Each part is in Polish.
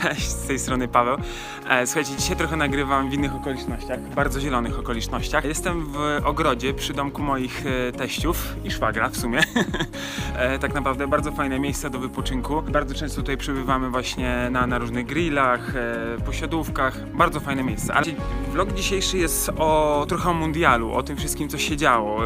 Cześć, z tej strony Paweł. E, Słuchajcie, dzisiaj trochę nagrywam w innych okolicznościach, bardzo zielonych okolicznościach. Jestem w ogrodzie przy domku moich e, teściów i szwagra w sumie. E, Tak naprawdę bardzo fajne miejsce do wypoczynku. Bardzo często tutaj przybywamy właśnie na, na różnych grillach, posiadówkach. Bardzo fajne miejsce. Ale vlog dzisiejszy jest o trochę o mundialu, o tym wszystkim, co się działo.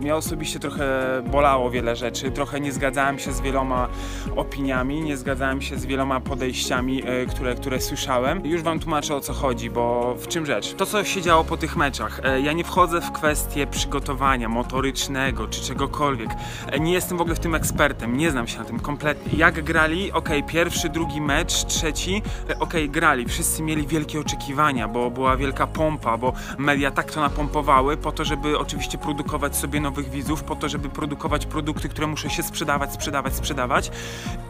Mnie osobiście trochę bolało wiele rzeczy, trochę nie zgadzałem się z wieloma opiniami, nie zgadzałem się z wieloma podejściami, e, które, które słyszałem. Już wam tłumaczę o co chodzi, bo w czym rzecz? To, co się działo po tych meczach. E, Ja nie wchodzę w kwestię przygotowania motorycznego czy czegokolwiek. E, Nie jestem w ogóle w tym ekspertem, nie znam się na tym kompletnie. Jak grali, okej, pierwszy, drugi mecz, trzeci, okej, grali. Wszyscy mieli wielkie oczekiwania, bo była wielka pompa, bo media tak to napompowały po to, żeby oczywiście produkować sobie nowych widzów, po to, żeby produkować produkty, które muszą się sprzedawać, sprzedawać, sprzedawać.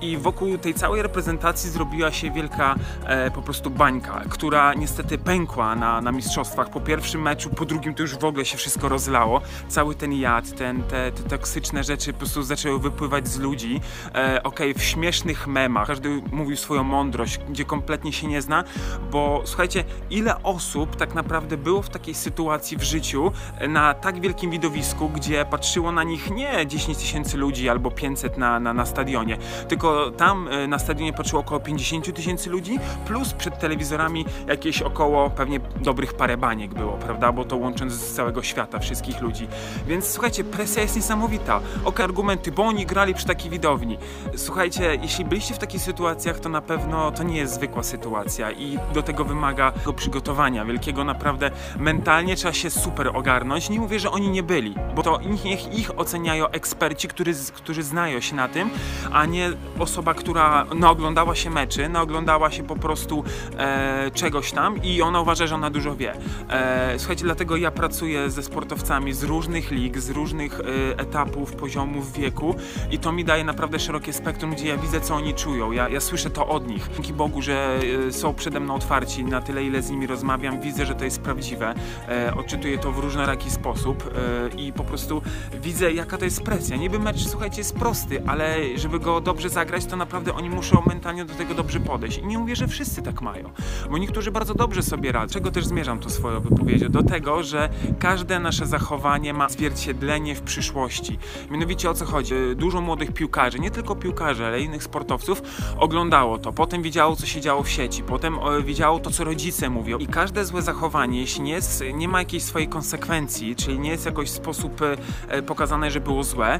I wokół tej całej reprezentacji zrobiła się wielka e, po prostu bańka, która niestety pękła na, na mistrzostwach. Po pierwszym meczu, po drugim to już w ogóle się wszystko rozlało. Cały ten jad, ten, te, te toksyczne rzeczy po prostu zaczęły wypływać z ludzi. E, Okej, w śmiesznych memach, każdy mówił swoją mądrość, gdzie kompletnie się nie zna, bo słuchajcie, ile osób tak naprawdę było w takiej sytuacji w życiu e, na tak wielkim widowisku, gdzie patrzyło na nich nie 10 tysięcy ludzi albo 500 na, na, na stadionie, tylko tam e, na stadionie patrzyło około 50 tysięcy ludzi, plus przed telewizorami jakieś około pewnie dobrych parę baniek było, prawda? Bo to łącząc z całego świata wszystkich ludzi. Więc słuchajcie, presja jest niesamowita. Ok, argumenty, bo oni grali przy takiej widowni. Słuchajcie, jeśli byliście w takich sytuacjach, to na pewno to nie jest zwykła sytuacja i do tego wymaga przygotowania wielkiego naprawdę mentalnie trzeba się super ogarnąć. Nie mówię, że oni nie byli, bo to niech ich oceniają eksperci, którzy, którzy znają się na tym, a nie osoba, która naoglądała się meczy, naoglądała się po prostu e, czegoś tam i ona uważa, że ona dużo wie. E, słuchajcie, dlatego ja pracuję ze sportowcami z różnych lig, z różnych e, etapów, poziomów wieku i to mi daje naprawdę szerokie spektrum, gdzie ja widzę, co oni czują. Ja, ja słyszę to od nich. Dzięki Bogu, że e, są przede mną otwarci na tyle, ile z nimi rozmawiam, widzę, że to jest prawdziwe. E, odczytuję to w różnoraki sposób e, i po prostu widzę, jaka to jest presja. Niby mecz, słuchajcie, jest prosty, ale żeby go dobrze zagrać, to naprawdę oni muszą mentalnie do tego dobrze podejść. I nie mówię, że wszyscy tak mają, bo niektórzy bardzo dobrze sobie radzą. Czego też zmierzam to swoją wypowiedzią? Do tego, że każde nasze zachowanie ma zwierciedlenie w przyszłości. Mianowicie o co chodzi? Dużo młodych piłkarzy, nie tylko piłkarzy, ale innych sportowców oglądało to, potem widziało, co się działo w sieci, potem e, widziało to, co rodzice mówią. I każde złe zachowanie, jeśli nie, jest, nie ma jakiejś swojej konsekwencji, czyli nie jest jakoś w sposób e, e, pokazane, że było złe,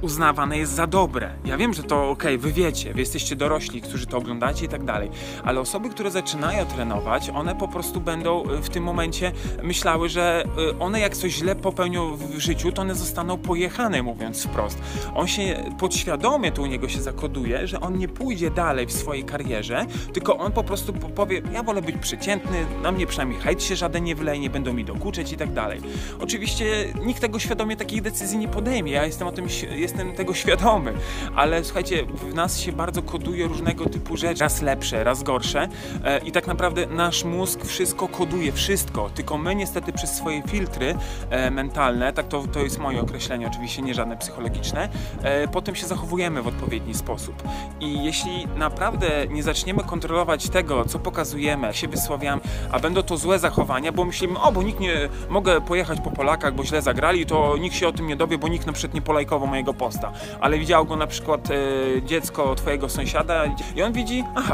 uznawane jest za dobre. Ja wiem, że to okej, wy wiecie, wy jesteście dorośli, którzy to oglądacie i tak dalej, ale osoby, które zaczynają trenować, one po prostu będą e, w tym momencie myślały, że e, one jak coś źle popełnią w życiu, to one zostaną pojechane, mówiąc wprost. On się podświadomie tu u niego się zakoduje, że on nie pójdzie dalej w swojej karierze, tylko on po prostu po- powie, ja wolę być przeciętny, na mnie przynajmniej hejt się żaden nie wleje, nie będą mi dokuczać i tak dalej. Oczywiście nikt tego świadomie takich decyzji nie podejmie, ja jestem o tym, jestem tego świadomy, ale słuchajcie, w nas się bardzo koduje różnego typu rzeczy, lepsze, raz gorsze e, i tak naprawdę nasz mózg wszystko koduje, wszystko, tylko my niestety przez swoje filtry e, mentalne, tak to, to jest moje określenie, oczywiście nie żadne psychologiczne, e, potem się zachowujemy w odpowiedni sposób. I jeśli naprawdę nie zaczniemy kontrolować tego, co pokazujemy, się wysławiamy, a będą to złe zachowania, bo myślimy, o, bo nikt nie, mogę pojechać po Polakach, bo źle zagrali, to nikt się o tym nie dowie, bo nikt na przykład nie polajkował mojego posta. Ale widział go na przykład dziecko twojego sąsiada i on widzi, aha,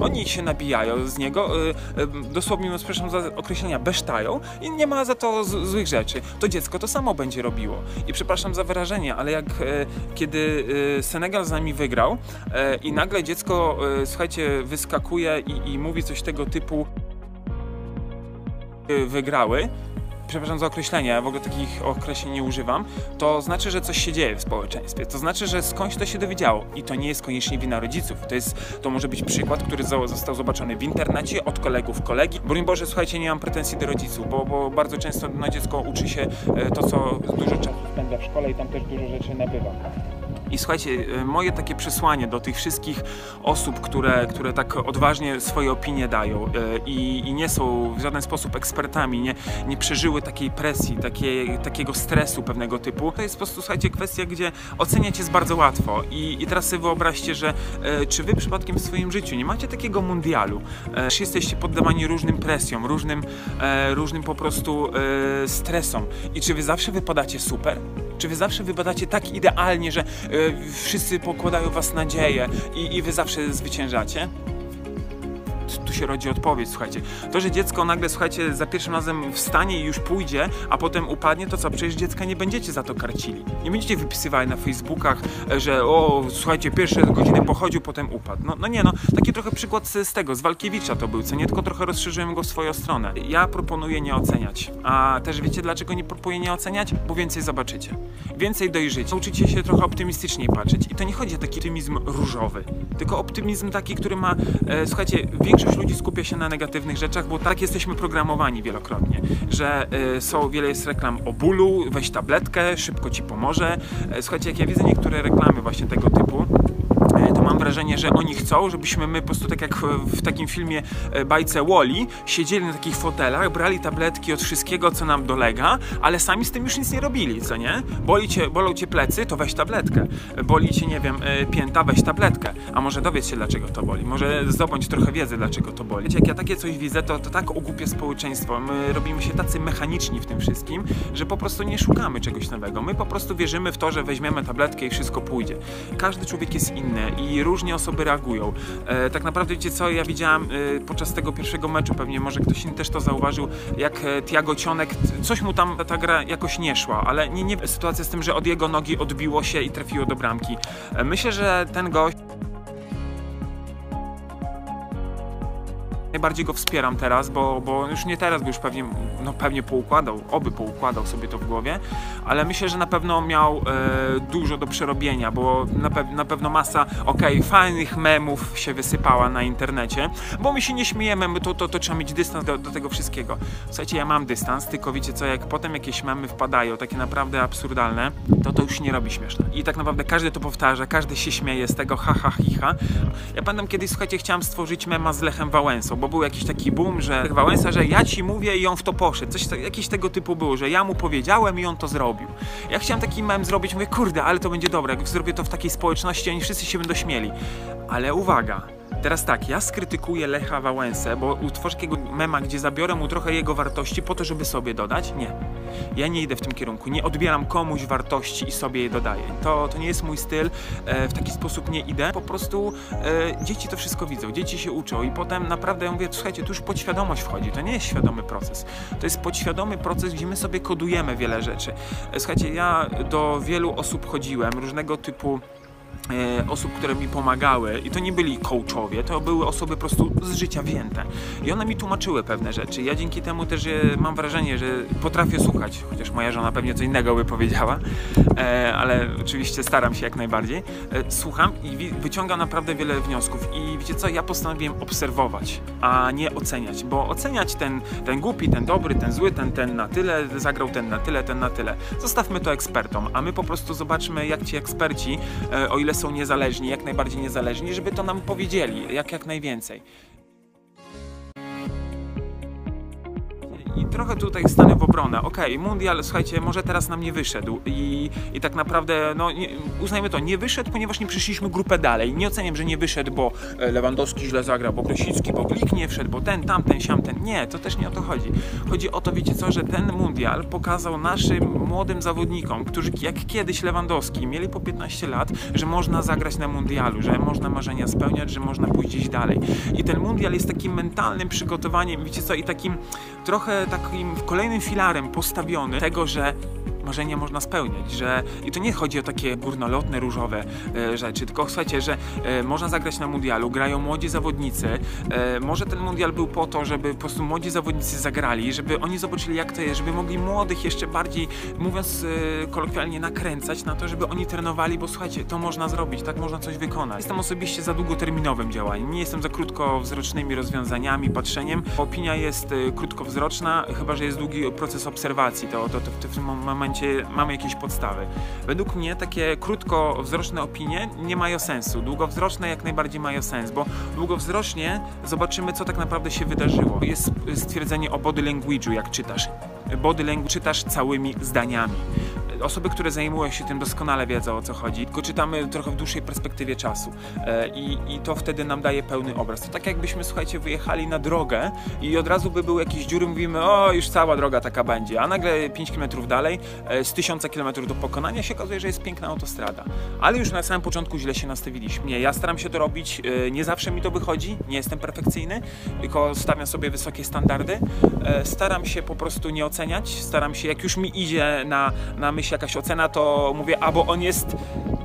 oni się nabijają z niego, e, e, dosłownie, no, przepraszam za określenia, besztają i nie ma za to z, złych rzeczy. To dziecko to samo będzie robiło. I przepraszam za wyrażenie, ale jak e, kiedy e, Senegal z nami wygrał e, i nagle dziecko, e, słuchajcie, wyskakuje i, i mówi coś tego typu wygrały, przepraszam za określenie, ja w ogóle takich określeń nie używam, to znaczy, że coś się dzieje w społeczeństwie. To znaczy, że skądś to się dowiedziało. I to nie jest koniecznie wina rodziców. To, jest, to może być przykład, który zo- został zobaczony w internecie, od kolegów, kolegi. Broń Boże, słuchajcie, nie mam pretensji do rodziców, bo, bo bardzo często na dziecko uczy się e, to, co dużo czasu spędza w szkole i tam też dużo rzeczy nabywa. I słuchajcie, e, moje takie przesłanie do tych wszystkich osób, które, które tak odważnie swoje opinie dają e, i, i nie są w żaden sposób ekspertami, nie, nie przeżyły takiej presji, takiego stresu pewnego typu, to jest po prostu, słuchajcie, kwestia, gdzie oceniać jest bardzo łatwo. I, i teraz sobie wyobraźcie, że e, czy wy przypadkiem w swoim życiu nie macie takiego mundialu, e, jesteście poddawani różnym presjom, różnym, e, różnym po prostu e, stresom i czy wy zawsze wypadacie super? Czy wy zawsze wypadacie tak idealnie, że e, wszyscy pokładają was nadzieję i, i wy zawsze zwyciężacie? Tu się rodzi odpowiedź, słuchajcie. To, że dziecko nagle, słuchajcie, za pierwszym razem wstanie i już pójdzie, a potem upadnie, to co? Przecież dziecka nie będziecie za to karcili. Nie będziecie wypisywali na Facebookach, że o, słuchajcie, pierwsze godziny pochodził, potem upadł. No, no nie, no, taki trochę przykład z, tego, z Walkiewicza to był, co nie? Tylko trochę rozszerzyłem go w swoją stronę. Ja proponuję nie oceniać. A też wiecie, dlaczego nie proponuję nie oceniać? Bo więcej zobaczycie. Więcej dojrzycie. Nauczycie się trochę optymistyczniej patrzeć. I to nie chodzi o taki optymizm różowy, tylko optymizm taki, który ma, e, słuchajcie, większość ludzi skupia się na negatywnych rzeczach, bo tak jesteśmy programowani wielokrotnie, że y, są wiele jest reklam o bólu, weź tabletkę, szybko ci pomoże. E, słuchajcie, jak ja widzę niektóre reklamy właśnie tego typu, wrażenie, że oni chcą, żebyśmy my po prostu tak jak w takim filmie e, bajce Wally siedzieli na takich fotelach, brali tabletki od wszystkiego, co nam dolega, ale sami z tym już nic nie robili, co nie? Boli cię, bolą cię plecy, to weź tabletkę. Boli cię, nie wiem, e, pięta, weź tabletkę. A może dowiedz się, dlaczego to boli. Może zdobądź trochę wiedzy, dlaczego to boli. Jak ja takie coś widzę, to, to tak ogłupia społeczeństwo. My robimy się tacy mechaniczni w tym wszystkim, że po prostu nie szukamy czegoś nowego. My po prostu wierzymy w to, że weźmiemy tabletkę i wszystko pójdzie. Każdy człowiek jest inny i różnie osoby reagują. E, tak naprawdę wiecie co, ja widziałem e, podczas tego pierwszego meczu, pewnie może ktoś inny też to zauważył, jak e, Tiago Cionek, coś mu tam ta gra jakoś nie szła, ale nie, nie sytuacja z tym, że od jego nogi odbiło się i trafiło do bramki. E, myślę, że ten gość Najbardziej go wspieram teraz, bo, bo już nie teraz, bo już pewnie, no pewnie poukładał, oby poukładał sobie to w głowie, ale myślę, że na pewno miał e, dużo do przerobienia, bo na, pe na pewno masa, okej, okay, fajnych memów się wysypała na internecie, bo my się nie śmiejemy, my to, to, to trzeba mieć dystans do, do tego wszystkiego. Słuchajcie, ja mam dystans, tylko wiecie co, jak potem jakieś memy wpadają, takie naprawdę absurdalne, to to już nie robi śmieszne. I tak naprawdę każdy to powtarza, każdy się śmieje z tego ha, ha, hi, ha. Ja pamiętam kiedyś, słuchajcie, chciałem stworzyć mema z Lechem Wałęsą, bo był jakiś taki boom, że Wałęsa, że ja ci mówię i on w to poszedł. Coś jakieś tego typu było, że ja mu powiedziałem i on to zrobił. Ja chciałem taki mem zrobić, mówię, kurde, ale to będzie dobre, jak zrobię to w takiej społeczności, oni wszyscy się będą śmieli. Ale uwaga, Teraz tak, ja skrytykuję Lecha Wałęsę, bo utworzę takiego mema, gdzie zabiorę mu trochę jego wartości po to, żeby sobie dodać? Nie. Ja nie idę w tym kierunku. Nie odbieram komuś wartości i sobie je dodaję. To, to nie jest mój styl. E, w taki sposób nie idę. Po prostu e, dzieci to wszystko widzą. Dzieci się uczą i potem naprawdę ja mówię, słuchajcie, tu już podświadomość wchodzi. To nie jest świadomy proces. To jest podświadomy proces, gdzie my sobie kodujemy wiele rzeczy. E, słuchajcie, ja do wielu osób chodziłem, różnego typu osób, które mi pomagały i to nie byli coachowie, to były osoby po prostu z życia wzięte i one mi tłumaczyły pewne rzeczy. Ja dzięki temu też mam wrażenie, że potrafię słuchać, chociaż moja żona pewnie co innego by powiedziała, e, ale oczywiście staram się jak najbardziej. E, słucham i wyciągam naprawdę wiele wniosków i wiecie co, ja postanowiłem obserwować, a nie oceniać, bo oceniać ten, ten głupi, ten dobry, ten zły, ten, ten na tyle, zagrał ten na tyle, ten na tyle. Zostawmy to ekspertom, a my po prostu zobaczmy jak ci eksperci, o ile są niezależni, jak najbardziej niezależni, żeby to nam powiedzieli, jak jak najwięcej. I trochę tutaj stanę w obronę. Okej, okay, mundial, słuchajcie, może teraz nam nie wyszedł i, i tak naprawdę, no nie, uznajmy to, nie wyszedł, ponieważ nie przyszliśmy grupę dalej. Nie oceniam, że nie wyszedł, bo e, Lewandowski źle zagrał, bo Krosicki, bo Glik nie wszedł, bo ten, tamten, siamten. Nie, to też nie o to chodzi. Chodzi o to, wiecie co, że ten mundial pokazał naszym młodym zawodnikom, którzy jak kiedyś Lewandowski mieli po 15 lat, że można zagrać na mundialu, że można marzenia spełniać, że można pójść gdzieś dalej. I ten mundial jest takim mentalnym przygotowaniem, wiecie co, i takim trochę takim kolejnym filarem postawiony tego, że marzenia można spełniać, że i to nie chodzi o takie górnolotne, różowe e, rzeczy, tylko słuchajcie, że e, można zagrać na mundialu, grają młodzi zawodnicy, e, może ten mundial był po to, żeby po prostu młodzi zawodnicy zagrali, żeby oni zobaczyli jak to jest, żeby mogli młodych jeszcze bardziej, mówiąc e, kolokwialnie, nakręcać na to, żeby oni trenowali, bo słuchajcie, to można zrobić, tak można coś wykonać. Jestem osobiście za długoterminowym działaniem, nie jestem za krótkowzrocznymi rozwiązaniami, patrzeniem. Opinia jest e, krótkowzroczna, chyba że jest długi proces obserwacji, to, to, to w tym momencie słuchajcie, mamy jakieś podstawy. Według mnie takie krótkowzroczne opinie nie mają sensu. Długowzroczne jak najbardziej mają sens, bo długowzrocznie zobaczymy, co tak naprawdę się wydarzyło. Jest stwierdzenie o body language'u, jak czytasz. Body language czytasz całymi zdaniami osoby, które zajmują się tym doskonale wiedzą o co chodzi, tylko czytamy trochę w dłuższej perspektywie czasu e, i, i to wtedy nam daje pełny obraz. To tak jakbyśmy, słuchajcie, wyjechali na drogę i od razu by były jakieś dziury, mówimy, o już cała droga taka będzie, a nagle 5 km dalej, e, z 1000 km do pokonania się okazuje, że jest piękna autostrada. Ale już na samym początku źle się nastawiliśmy. Nie, ja staram się to robić, e, nie zawsze mi to wychodzi, nie jestem perfekcyjny, tylko stawiam sobie wysokie standardy. Staram się po prostu nie oceniać, staram się, jak już mi idzie na, na myśl jakaś ocena, to mówię, albo on jest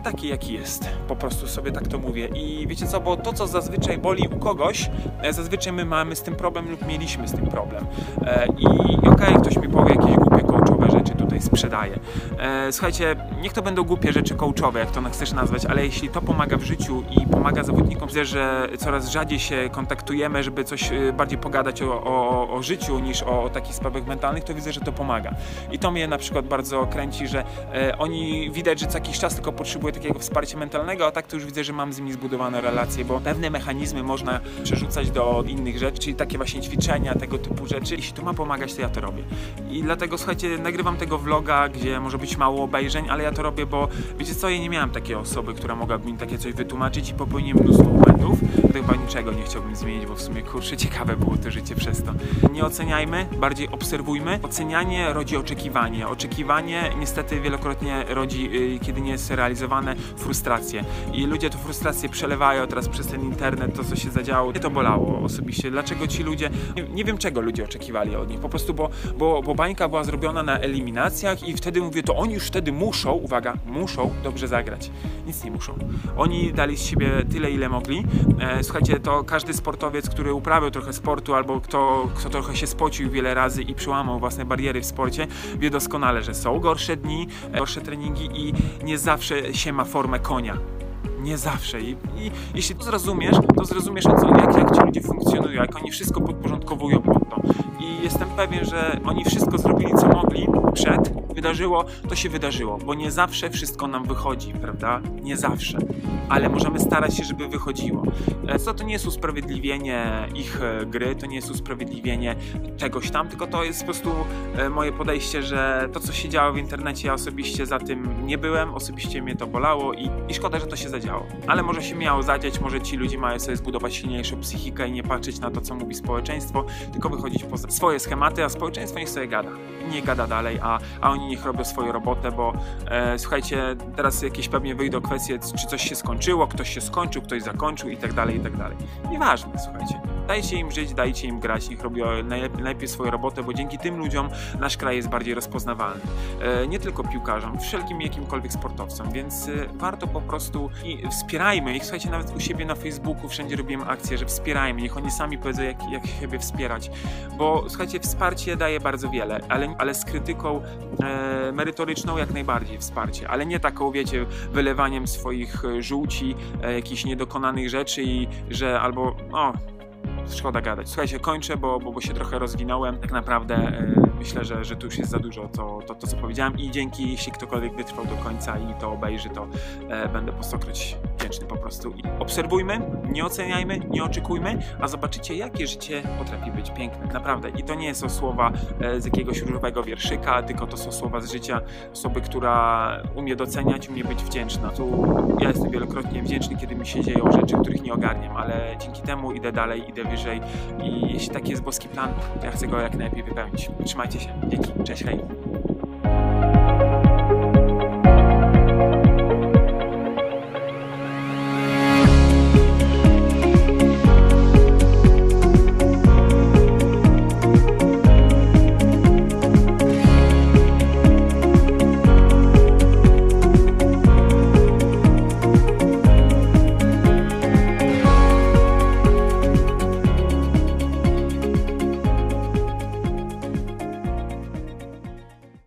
taki, jaki jest. Po prostu sobie tak to mówię. I wiecie co, bo to, co zazwyczaj boli u kogoś, e, zazwyczaj my mamy z tym problem lub mieliśmy z tym problem. E, I okej, okay, ktoś mi powie jakieś głupie coachowe rzeczy tutaj sprzedaje. E, słuchajcie, niech to będą głupie rzeczy coachowe, jak to chcesz nazwać, ale jeśli to pomaga w życiu i pomaga zawodnikom, widzę, że coraz rzadziej się kontaktujemy, żeby coś bardziej pogadać o, o, o życiu niż o, o takich sprawach mentalnych, to widzę, że to pomaga. I to mnie na przykład bardzo kręci, że e, oni widać, że co jakiś czas tylko potrzebują takiego wsparcia mentalnego, a tak to już widzę, że mam z nimi zbudowane relacje, bo pewne mechanizmy można przerzucać do innych rzeczy, czyli takie właśnie ćwiczenia, tego typu rzeczy. Jeśli to ma pomagać, to ja to robię. I dlatego, słuchajcie, nagrywam tego vloga, gdzie może być mało obejrzeń, ale ja to robię, bo wiecie co, ja nie miałem takiej osoby, która mogłaby mi takie coś wytłumaczyć i popełniłem mnóstwo błędów. Chyba niczego nie chciałbym zmienić, bo w sumie kurczę, ciekawe było to życie przez to. Nie oceniajmy, bardziej obserwujmy. Ocenianie rodzi oczekiwanie. Oczekiwanie niestety wielokrotnie rodzi, yy, kiedy nie jest realizowane, frustrację. I ludzie tę frustrację przelewają teraz przez ten internet, to co się zadziało. Mnie to bolało osobiście. Dlaczego ci ludzie, nie, nie wiem czego ludzie oczekiwali od nich, po prostu bo, bo, bo bańka była zrobiona na eliminacjach i wtedy mówię, to oni już wtedy muszą, uwaga, muszą dobrze zagrać. Nic nie muszą. Oni dali z siebie tyle, ile mogli. E, słuchajcie, to każdy sportowiec, który uprawiał trochę sportu albo kto, kto trochę się spocił wiele razy i przełamał własne bariery w sporcie, wie doskonale, że są gorsze dni, e, gorsze treningi i nie zawsze się ma formę konia nie zawsze. I, I, jeśli to zrozumiesz, to zrozumiesz, o co, jak, jak ci ludzie funkcjonują, jak oni wszystko podporządkowują pod to. I jestem pewien, że oni wszystko zrobili, co mogli przed, wydarzyło, to się wydarzyło, bo nie zawsze wszystko nam wychodzi, prawda? Nie zawsze, ale możemy starać się, żeby wychodziło. E, co to nie jest usprawiedliwienie ich e, gry, to nie jest usprawiedliwienie czegoś tam, tylko to jest po prostu e, moje podejście, że to, co się działo w internecie, ja osobiście za tym nie byłem, osobiście mnie to bolało i, i szkoda, że to się zadziało. Ale może się miało zadziać, może ci ludzie mają sobie zbudować silniejszą psychikę i nie patrzeć na to, co mówi społeczeństwo, tylko wychodzić poza swoje schematy, a społeczeństwo niech sobie gada. Nie gada dalej, a, a oni niech robią swoją robotę, bo e, słuchajcie, teraz jakieś pewnie wyjdą kwestie, czy coś się skończyło, ktoś się skończył, ktoś zakończył i tak dalej, i tak dalej. Nieważne, słuchajcie. Dajcie im żyć, dajcie im grać, niech robią najlepiej, najlepiej swoją robotę, bo dzięki tym ludziom nasz kraj jest bardziej rozpoznawalny. E, nie tylko piłkarzom, wszelkim jakimkolwiek sportowcom, więc e, warto po prostu i wspierajmy ich. Słuchajcie, nawet u siebie na Facebooku wszędzie robiłem akcję, że wspierajmy, niech oni sami powiedzą, jak, jak siebie wspierać, bo słuchajcie, wsparcie daje bardzo wiele, ale, ale z krytyką e, merytoryczną jak najbardziej wsparcie, ale nie taką, wiecie, wylewaniem swoich e, żółci, e, jakichś niedokonanych rzeczy i że albo, no, szkoda gadać. Słuchajcie, kończę, bo, bo, bo się trochę rozwinąłem. Tak naprawdę e, myślę, że, że tu już jest za dużo to, to, to, co powiedziałem i dzięki, jeśli ktokolwiek wytrwał do końca i to obejrzy, to e, będę po stokroć po prostu. I obserwujmy, nie oceniajmy, nie oczekujmy, a zobaczycie, jakie życie potrafi być piękne. Naprawdę. I to nie są słowa e, z jakiegoś różowego wierszyka, tylko to są słowa z życia osoby, która umie doceniać, umie być wdzięczna. Tu ja jestem wielokrotnie wdzięczny, kiedy mi się dzieją rzeczy, których nie ogarniam, ale dzięki temu idę dalej, idę wyżej i jeśli taki jest boski plan, to ja chcę go jak najlepiej wypełnić. Trzymajcie się. Dzięki. Cześć, hej.